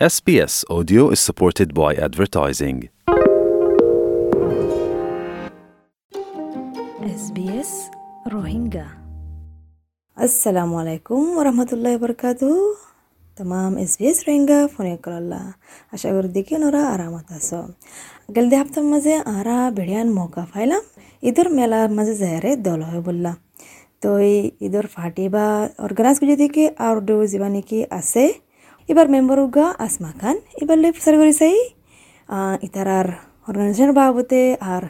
SBS Audio is supported by advertising. SBS Rohingya আসসালামু আলাইকুম ওরহমতুল্লাহ বরকাতু तमाम S B S Rohingya phone करला আশা করি দেখি ওরা আরামত আছো গেলদি হাপ্তার মাঝে আরা বেড়িয়ান মৌকা পাইলাম ঈদের মেলার মাঝে যায়ারে দল হয়ে বললাম তো এই ঈদের পার্টি বা অর্গানাইজ করে দেখি আর ডো যিবা নাকি আছে এবার মেম্বার উগা আসমা খান এবার লে প্রচার করে চাই ইতারার অর্গানাইজেশনের বাবতে আর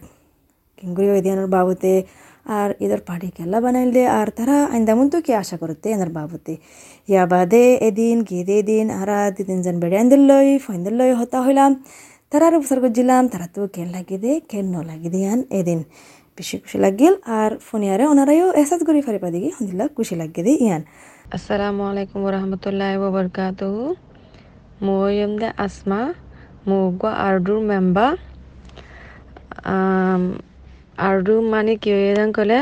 কিংগুড়ি ওইদিয়ানোর বাবতে আর এদের পার্টি খেলা বানাইলে আর তারা আইন্দামন তো কি আশা করতে এনার বাবতে ইয়া বাদে এদিন গেদে দিন আরা দিদিন যেন বেড়াইন দিল্লই ফইন দিল্লই হতা হইলাম তারা আর উপসার করছিলাম তারা তো কেন লাগি দে কেন ন লাগি দিয়ান এদিন বেশি খুশি লাগিল আর ফোনিয়ারে ওনারাইও এহসাস করি ফারিপা দিকে হন্দিল্লা খুশি লাগি দে ইয়ান আসসালামু আলাইকুম warahmatullahi wabarakatuh moyemde asma mogwa ardur member um, ardur মানে কি এদান কলে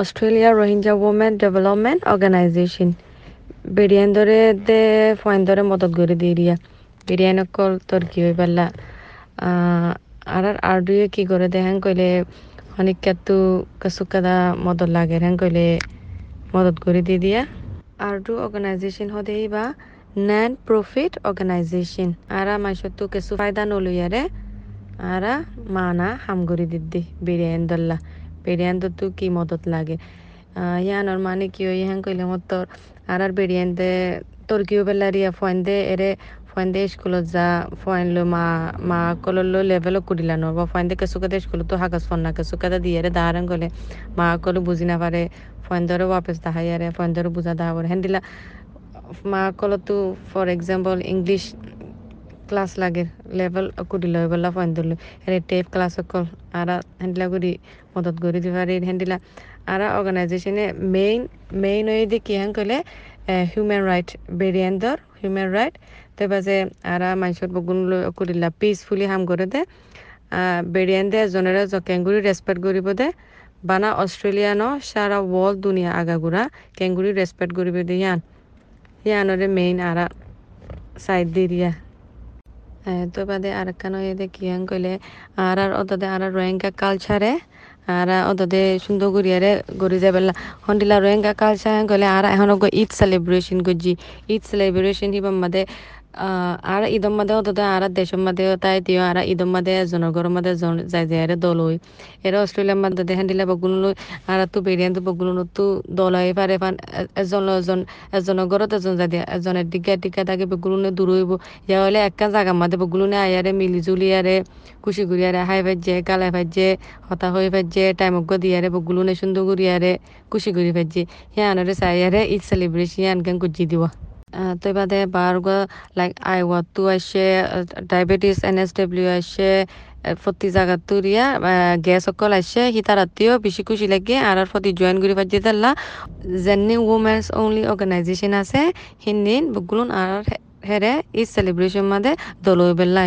Australia Rohingya women development organisation বেরিয়ান ধরে দে ফয়েন ধরে মদত করে দিয়ে দিয়া। বেরিয়ান অকল তোর কি হয়ে পারলা? আর আরডুয়ে কি করে দে হ্যাং কইলে? অনেক কাতু কাসুকাদা মদত লাগে হ্যাং কইলে? মদত করে দিয়ে দিয়া। আরডু অর্গানাইজেশন হদে বা নন প্রফিট অর্গানাইজেশন আরা মাইসত তো কিছু ফায়দা নলইয়ারে আরা মানা হাম করে দিদি বিরিয়ান দল্লা। বিরিয়ান তো কি মদত লাগে। ইয়ানোর মানে কি হয় ইহান কইলে মত তোর আর আর বিরিয়ান দে তোর কিও বেলারিয়া ফয়েন দে এরে, ফয়েন দে স্কুলত যা, ফয়েন লো মা মা কললো লেভেল কুড়িলানো বা ফয়েন দে কেসু কাদে স্কুলত তো হাগাস ফন্না কেসু কাদা দিয়ে দাহারান গলে মা কলো বুঝি না পারে ফয়েন ধরে ওয়াপেস দাহাইয়ারে ফয়েন ধরে বুঝা দাহাবর হেন্দিলা, মা কলো তো ফর এক্সাম্পল ইংলিশ ক্লাস লাগে লেভেল কুড়ি লয় বলা ফয়েন ধরলো হেরে টেপ ক্লাস অকল আরা হেন্দিলা করি মদত করে দিতে পারি হেন্দিলা, আরা অর্গানাইজেশনে মেইন মেইন হয়ে দিয়ে কি হাং কইলে হিউম্যান রাইট বেরিয়ানদর হিউম্যান রাইট তে বাজে আরা মানুষের বগুন করিলা পিসফুলি হাম করে দে। বেরিয়ান দে জনেরা কেঙ্গুরি রেসপেক্ট করিব দে। ন সারা ওয়ার্ল্ড দুনিয়া আগাগুড়া কেঙ্গুরি রেসপেক্ট করিব দে ইয়ান। ইয়ানরে মেইন আরা সাইড দিয়া। তো বাদে আর কানো এদে কিয়াং কইলে আর আর অদদে আর রোহিঙ্গা কালচারে আর অদদে সুন্দর গড়িয়ারে গড়ি যাবেলা হন্ডিলা রোহিঙ্গা কালচার কইলে আর এখন ঈদ সেলিব্রেশন করছি ঈদ সেলিব্রেশন হিবা মাদে আর ঈদম মাদে অদদে আর দেশম মাদে তাই দিও আর ঈদম মাদে এজনের ঘর মাদে যাই যাই দল হই এরা অস্ট্রেলিয়ার মাদে দেখেন দিলে বগুলো আর তো বেরিয়ান তো বগুলো তো দল হয়ে পারে ফান এজন এজন এজনের ঘরত এজন যাই দিয়া এজনের দিকে দিকে তাকে বগুলো দূর হইব ইয়া হলে একটা জায়গা মাদে, বগুলো আয়ারে মিলি জুলি আরে খুশি করিয়ারে হাই ভাজ্যে গালাই ভাজ্যে হতা হয়ে ভাজ্যে টাইম অজ্ঞ দিয়ারে বগুলো সুন্দর করিয়ারে খুশি করি ভাজ্যে হিয়ানরে চাইয়ারে ঈদ সেলিব্রেশন ইয়ানকেন গুজি দিব তো বাদে বারগ লাইক আই ওয়াটু আসে ডায়াবেটিস এন এস ডব্লিউ আসে প্রতি জায়গা তুরিয়া গ্যাস অকল আসে হিতা রাতিও বেশি খুশি লাগে, আর প্রতি জয়েন করি পাচ্ছি তাল্লা যেনি উমেন্স অনলি অর্গানাইজেশন আছে, হিন্দিন, বগুলুন, আর হেরে ঈদ সেলিব্রেশন মাদে দলই বেলা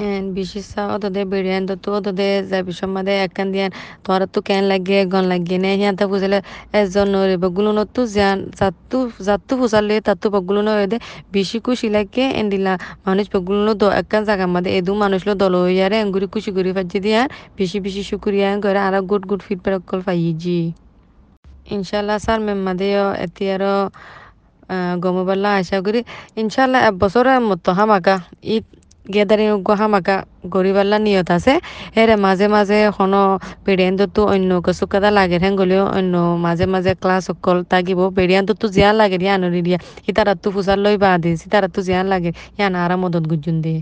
আসছে এন বিশেষ অতদে বেরিয়ান, তো অতদে যাই পিছন মাদে একান দিয়ান তোর তো কেন লাগে গন লাগে নে। হিয়ান বুঝলে এজন নরে বগুলো নতু জান যাতু যাতু ফুসালে তাতু বগুলো নয় দে। বেশি খুশি লাগে এন দিলা, মানুষ বগুলো দ একান জায়গা মাদে এদু মানুষ লো দল হইয়ারে এঙ্গুরি খুশি করি ফাজি দিয়ান বেশি বেশি শুক্রিয়া করে, আর গুড গুড ফিডব্যাক কল পাইজি ইনশাল্লাহ স্যার মেম্মাদেও এতিয়ারও গমবাল্লা আশা করি, ইনশাল্লাহ এবছরের মতো হামাকা, ঈদ গেদারিং হামাকা গরিবাল্লা নিয়ত আছে। এরে মাঝে মাঝে হন পেডিয়ানতো অন্য কচুকাদা লাগে হেন গলিও অন্য মাঝে মাঝে ক্লাছ অকল থাকিব পেডিয়ানতো জিয়া লাগে দিয়া আনরি দিয়া। সিতারাতো ফুচার লই বা দিয়ে সিতারাতো জিয়া লাগে। ইয়ান আরা মদত দিয়ে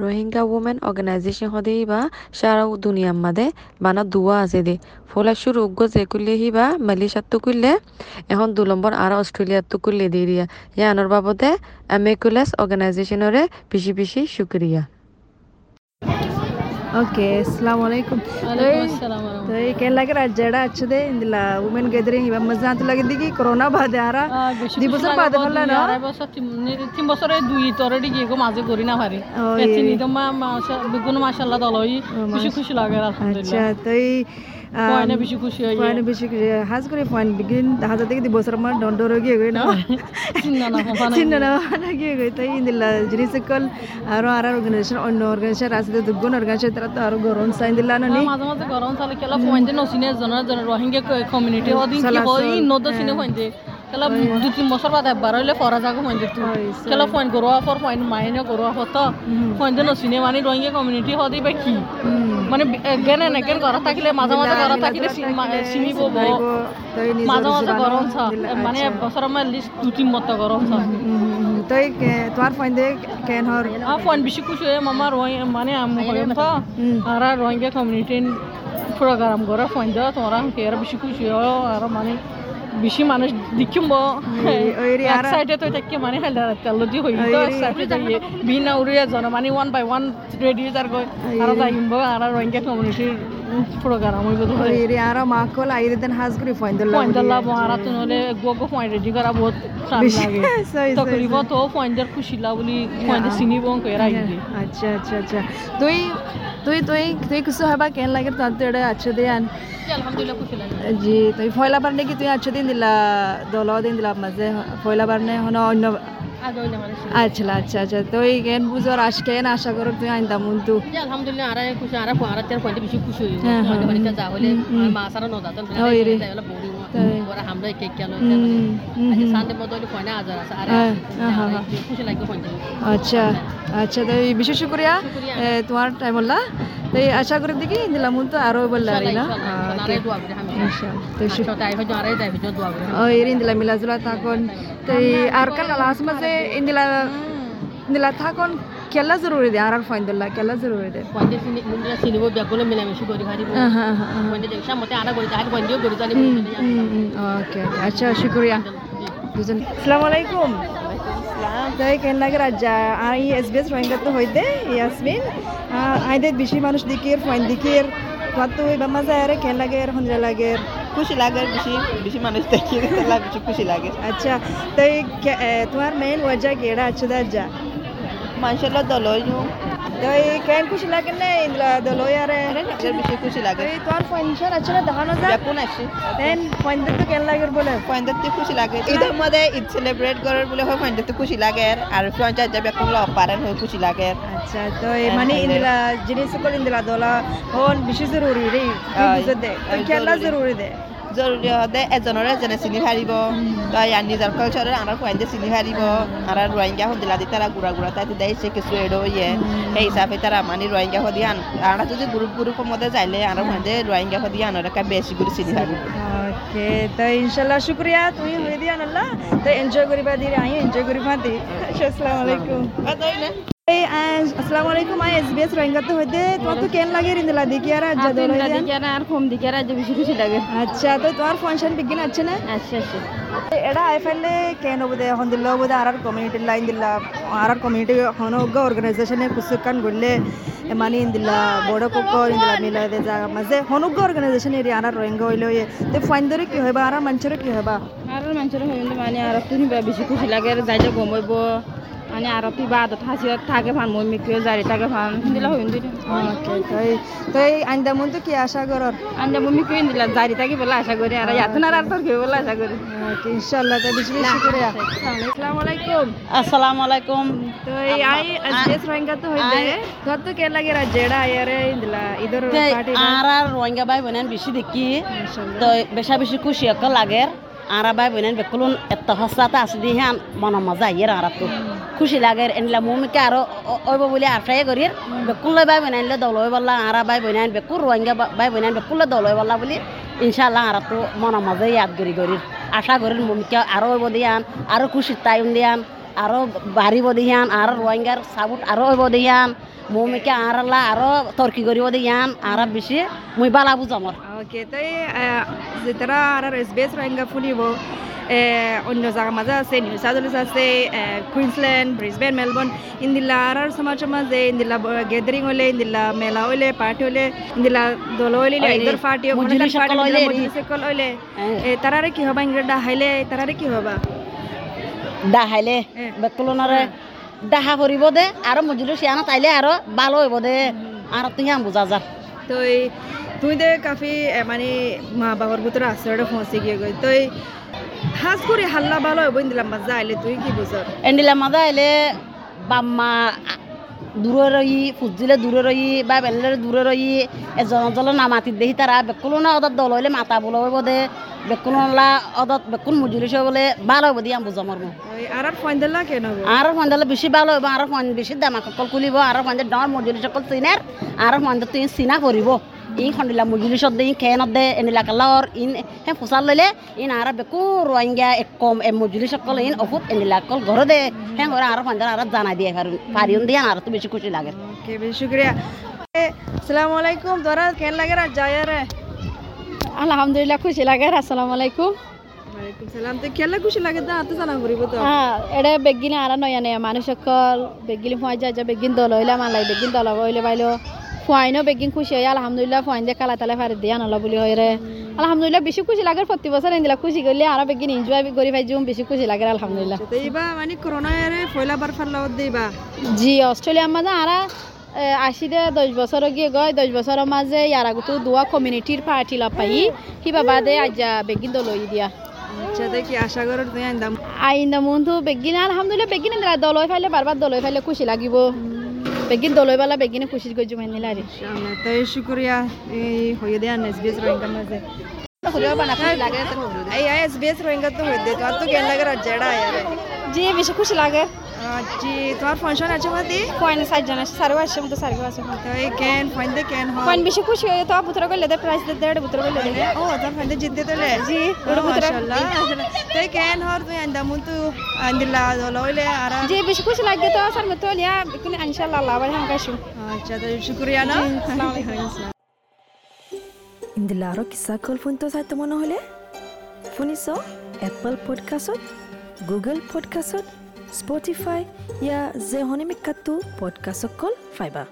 রোহিঙ্গা ওমেন অর্গানাইজেশন হদে বা সারা দুনিয়ার মাদে বানা দুয়া আছে দে। ফলে শুরু উগ্র যে করলে হিবা মালয়েশিয়ার তো করলে এখন দু নম্বর আর অস্ট্রেলিয়ার তো করলে দিয়ে দিয়া ইয়ানোর বাবদে অ্যামেকুলাস অর্গানাইজেশনরে বেশি বেশি শুক্রিয়া। ఓకే అస్సలం వాలేకుమ్ तो ये क्या लग रहा है जड़ा अच्छे दे इंदिला वुमेन गैदरिंग इबा मजा तो लगे दिगी कोरोना बाद आरा দি বছর বাদে ফেললা না তিন বছরে দুই তরে গিয়ে গো মাঝে করি না পারি তিনি তো মা বেগুন মাশাল্লাহ দলই খুশি খুশি লাগে আচ্ছা তো এই পয়নে বেশি খুশি হই পয়েন্ট বেশি হাজ করে পয়েন্ট বিগিন হাজার থেকে দি বছর আমার দণ্ডর গিয়ে গই না চিন্তা না না গিয়ে গই তাই ইন্দিল্লা জিনিস কল আর আর অর্গানাইজেশন অন্য অর্গানাইজেশন আছে দুগুণ অর্গানাইজেশন তারা তো আর গরম সাইন দিলা না নি মাঝে মাঝে গরম চালে কেলা পয়েন্টে নসিনে জনের জনের রোহিঙ্গা কমিউনিটি হদিন কি হয়? নদ সিনে পয়েন্টে কেলা দু তিন বছর বাদ একবার হইলে ফরা যাগো পয়েন্টে তুই কেলা পয়েন্ট গরোয়া ফর পয়েন্ট মাইনে গরোয়া ফর তো পয়েন্টে নসিনে মানে রোহিঙ্গা কমিউনিটি হদি বা কি? মানে গেন নেকেন ঘৰত থাকিলে মাজে মাজে ঘৰত থাকিলে চিঙিব মাজে মাজে গৰম চা মানে বছৰৰ মানে লিষ্ট দুটি মত গৰম চা তই তোমাৰ ফোন কেন হৰ? ফোন বেছি খুচি এ মামা ৰহি মানে আমি ৰোহিঙ্গা কমিউনিটি প্ৰগ্ৰাম কৰা ফোন দেওয়া তোমাৰ বেশি বেছি কৈছো আৰ মানে বেশি মানুষ এক সাইডে তো তাকে মানে হেলদা তেল দি হই তো সাইডে বিনা উড়িয়া জন মানে ওয়ান বাই ওয়ান রেডি যার গই আর যাইম আর রোহিঙ্গা কমিউনিটির প্রোগ্রাম হইব তো ওইরি আর মাকল আইদে দেন হাজ করে পয়েন্ট দিলা পয়েন্ট লা বহারা তো নলে গো পয়েন্ট রেডি করা বহুত তকরিব তো পয়েন্টের খুশি লা বলি চিনিব কেরা আইলি আচ্ছা আচ্ছা আচ্ছা। তুই তুই তুই তুই কিছু হবা কেন লাগে তোর তো এটা আচ্ছা দে আন। জি তুই ফয়লা বার নাকি তুই আচ্ছা দিন দিলা দল দিন দিলা মাঝে ফয়লা বার নে হন অন্য আচ্ছা আচ্ছা আচ্ছা তুই কেন বুঝর আশ কেন আশা করো তুই আইন দামুন তু আলহামদুলিল্লাহ আরা খুশি আরা আরা তের পয়েন্ট বেশি খুশি হই। বাড়িতে যা হলে মা সারা ন দাতন ওই রে। তাইলা বড়ি তাই। বড় হামলা কেক কেন হুম, হুম, আজ সানডে মতো পয়েন্ট হাজার আছে আরে। খুশি লাগে পয়েন্ট আচ্ছা আচ্ছা তো বিশেষ শুক্রিয়া তোমার টাইম হল্লা তো এই আশা করে দেখি দিলাম তো আরও বললা রে না আরে দোয়া করে আমি ইনশাআল্লাহ ইরিন দিলা মিলাজুলা থাকুন তো আর কাল লাস্ট মাসে ইন্দিলা ইন্দিলা থাকুন কেলা জরুরি দে আর আর ফাইন দিলা কেলা জরুরি দে পয়েন্ট চিনি মুন্ডা চিনিব বেগুলো মিলামিশি করে হ্যাঁ হ্যাঁ হ্যাঁ দেখছা মতে জানি ওকে আচ্ছা শুক্রিয়া দুজন আসসালামু আলাইকুম তাই কেন লাগে? রাজা I S B S Rohingya তো হইতে ইয়াসমিন আইদের বেশি মানুষ দিকের ফাইন দিকের তোমার তো বাম্মা যায় আরে কেন লাগে হন্দ্রা লাগে খুশি লাগে বেশি বেশি মানুষ দেখি বেশি খুশি লাগে। আচ্ছা তাই তোমার মেইন ওয়াজা কেডা আছে দাজা মানুষের দলই তাই কেন খুশি লাগে না? ইন্দ্রা দলই আরে বেশি খুশি লাগে। তাই তোমার ফাইনশন আছে দেন ফাইন কেন লাগে বলে? পয়েন্টতে খুশি লাগে। ঈদের মধ্যে ঈদ সেলিব্রেট করার বলে হয় পয়েন্টতে খুশি লাগে। আর পঞ্চায়েত যা বেকুন লগ পারেন হয় খুশি লাগে। আচ্ছা তো মানে ইন্দিলা জিনিস সকল ইন্দিলা দলা হন বেশি জরুরি রে হয়। হয়, খেলা। জরুরি দে। জরুরি হতে এজনৰ এজনে চিনি পাৰিব তই ইয়াৰ নিজৰ কালচাৰৰ আমাৰ পয়েন্টে চিনি পাৰিব আৰু ৰোহিংগা সন্দিলা দি তারা গুড়া গুড়া তাই দিছে কিছু এডো ইয়ে সেই হিচাপে তারা মানে ৰোহিংগা সদি আন আমরা যদি গ্রুপ গ্রুপের মধ্যে যাইলে আর মধ্যে ৰোহিংগা সদি আনার একটা বেশি করে চিনি পারিব ওকে তো ইনশাআল্লাহ শুক্রিয়া তুমি হয়ে দিয়া আল্লাহ তো এনজয় করিবা দি আই এনজয় করিবা দি। আচ্ছা, আসসালামু আলাইকুম আসসালামাইকুম আই এসবিএস রোহিঙ্গাতে হইতে তোমার তো কেন লাগে রিন্দলা দিকে আর আজ যাদল আর কম দিকে আর আজ বেশি খুশি লাগে। আচ্ছা তো তোমার ফাংশন বিগিন আছে না? আচ্ছা আচ্ছা। এটা আই ফাইলে কেন বুদে এখন দিল্লা বুদে আর আর কমিউনিটি লাইন দিল আর আর কমিউনিটি হন অগ্গ অর্গানাইজেশনে কুসুকান গড়লে মানে ইন্দিলা বড় কক ইন্দিলা মিলা দে যা মাঝে। হনুগ্গ অর্গানাইজেশন এরি আর রোহিঙ্গা হইলে হইয়ে তো ফাইন ধরে কি হইবা আর মানুষের কি হইবা? আর মানুষের হইলে মানে আর তুমি বেশি খুশি লাগে আর যাই যা গম হইব। আর তুই বাদ হাসি থাকে ভান মই মিকিও জারি থাকে ভান। দিলা হইন দিলা ওকে তাই তাই আইন্দা মন তো কি আশা করর আন্ডা মই মিকিও দিলা জারি থাকি বলে আশা করি আর ইয়াত না আর তোর কেউ বলে আশা করি ওকে ইনশাআল্লাহ তাই বেশি বেশি করে আসসালামু আলাইকুম। আসসালামু আলাইকুম। তো এই আই এসবিএস রোহিঙ্গা তো হইবে তোর তো কে লাগে রাজেড়া আয়ারে ইন্দলা ইদর পার্টি আর আর রোহিঙ্গা ভাই বোনেন বেশি দেখি। তো বেশা বেশি খুশি একটা লাগে আর ভাই বোনেন বেকুলুন এত হসাতে আছে দিয়ে মন মজা আইয়ের আর তো খুশি লাগে, এনলা মুমিকে আরও ওইব বলে আশাই করি। বেকুল ভাই বোনাইলে দল হয়ে বললা আর ভাই বোনাইন বেকুল রোহিঙ্গা ভাই বোনাইন বেকুল দল বললা বলি ইনশাল্লাহ আর তো মন মজা ইয়াদ করি করি আশা করি মুমিকে আরও হইব দিয়ান আরও খুশি টাইম দিয়ান আরও বাড়িব দিয়ান আর রোহিঙ্গার সাবুট আরও হইব দিয়ান মুমিকে আরলা আরও তর্কি করিব দিয়ান আর বেশি মুই বালা বুঝামর ওকে তাই যেতারা আর এসবিএস রোহিঙ্গা ফুলিব অন্য জায়গা মাঝে আছে নিউ সাউথ ওয়েলস আছে কুইন্সল্যান্ড ব্রিসবেন মেলবোর্ন ইন্দিলা আর আর সমাজের মাঝে ইন্দিলা গ্যাদারিং হলে ইন্দিলা মেলা হইলে পার্টি হলে ইন্দিলা দল হইলে ইদর পার্টি সকল হইলে, হইলে তারারে কি হবা ইংরেজটা হাইলে তারারে কি হবা ডাহাইলে হ্যাঁ। বেকুলনরে ডাহা করিব দে আর মজুরি সিয়ানা তাইলে আরও ভালো হইব দে আর তুই আম বুঝা যা তো এই তুই দে কাফি মানে মা বাবার ভিতরে আশ্রয়টা পৌঁছে গিয়ে গই তুই হাজ করে হাল্লা ভালো হইব দিলাম মজা আইলে তুই কি বুঝর এন্ডিলা মাদা এলে বাম্মা দূরে রই ফুজিলে দূরে রই বা বেলের দূরে রই এজন জল নামাতি দেখি তারা বেকুলো না অদত দল হইলে মাতা বলো হইব দে বেকুলো না অদত বেকুল মজুরিস বলে ভালো হইব দিয়ে আমি বুঝামর মো ওই আর আর ফোন দিলা কেন আর ফন্দালে বেশি ভালো হইব আর ফন্দ বেশি দামা খুলিব আর ফন্দে ডর মজুরি সকল চিনার আর ফন্দ তুই চিনা করিব ই খন্দিলা মজুরি সদ দে এনিলা কালার ইন হে ফুসাল লইলে ইন আর বেকু রোহিঙ্গা এক কম এ মজুরি সকল ইন অফুত এনিলা কল ঘর দে হে ঘরে আর ফন্দার আর জানা দিয়ে পারুন পারিউন দিয়ে আর তো বেশি খুশি লাগে বেশ শুক্রিয়া আসসালামু আলাইকুম তোরা কেন লাগে আর যায় রে আলহামদুলিল্লাহ খুশি লাগে আসসালামু আলাইকুম হ্যাঁ এটা বেগিনে আর নয়া নয়া মানুষ সকল বেগিলি ফুয়াই যায় যে বেগিন দল হইলে মালাই বেগিন দল হইলে বাইলো ফুয়াইনও বেগিন খুশি হয় আলহামদুলিল্লাহ ফুয়াইন দিয়ে কালা তালে ফারি দিয়ে আনলা বলি হয় রে আলহামদুলিল্লাহ বেশি খুশি লাগে প্রতি বছর এদিলা খুশি করলে আর বেগিন এনজয় করি পাই যাম বেশি খুশি লাগে আলহামদুলিল্লাহ। তো এইবা মানে করোনা এরে পয়লা বার ফাল্লা দিবা জি অস্ট্রেলিয়ার মাঝে আরা আসি দে দশ বছর গিয়ে গয় দশ বছরের মাঝে ইয়ার আগতো দোয়া কমিউনিটির পার্টি লাপাই কিবা বাদে আজ বেগিন দল দিয়া। আচ্ছা দেখি আশা করো তুই আনদাম আইন্দা মন্তু বেগিন আলহামদুলিল্লাহ বেগিন দিলা দলই ফাইলে বারবার দলই ফাইলে খুশি লাগিব। বেগিন দলই বালা বেগিনে খুশি গজু জমাই নিলা রে শুক্রিয়া এই হয়ে দেয়া এসবিএস রোহিঙ্গা মাঝে এই এসবিএস রোহিঙ্গা তো হয়ে দে তোমার তো কেন লাগে আর জেডা আয়া রে জি বেশি খুশি লাগে জি তোমার ফাংশন আছে মাতি কয়েন সাইড জানা সারো আসছে মতো সারো আছে তো এই কেন ফাইন দে কেন হয় কয়েন বেশি খুশি হয়ে তো বুতরা করলে দে প্রাইস দে দেড় বুতরা করলে দে ও তার ফাইন দে জিততে তো লে জি ওটা মাশাআল্লাহ তো কেন হর তুই আন্দামু তো আন্দিলা দলইলে আর জি বেশি খুশি লাগে তো স্যার মতো লিয়া বিকুনি ইনশাআল্লাহ আল্লাহ বাই হাম কাশু আচ্ছা তো শুক্রিয়া না ইন্দিলা আৰু কিছা কল ফোনটো চাই তোমাৰ নহ'লে? শুনিছ এপল পডকাষ্টত গুগল পডকাষ্টত স্পটিফাই ইয়া যে হনিমিকাটো পডকাষ্টত কল ফাইবা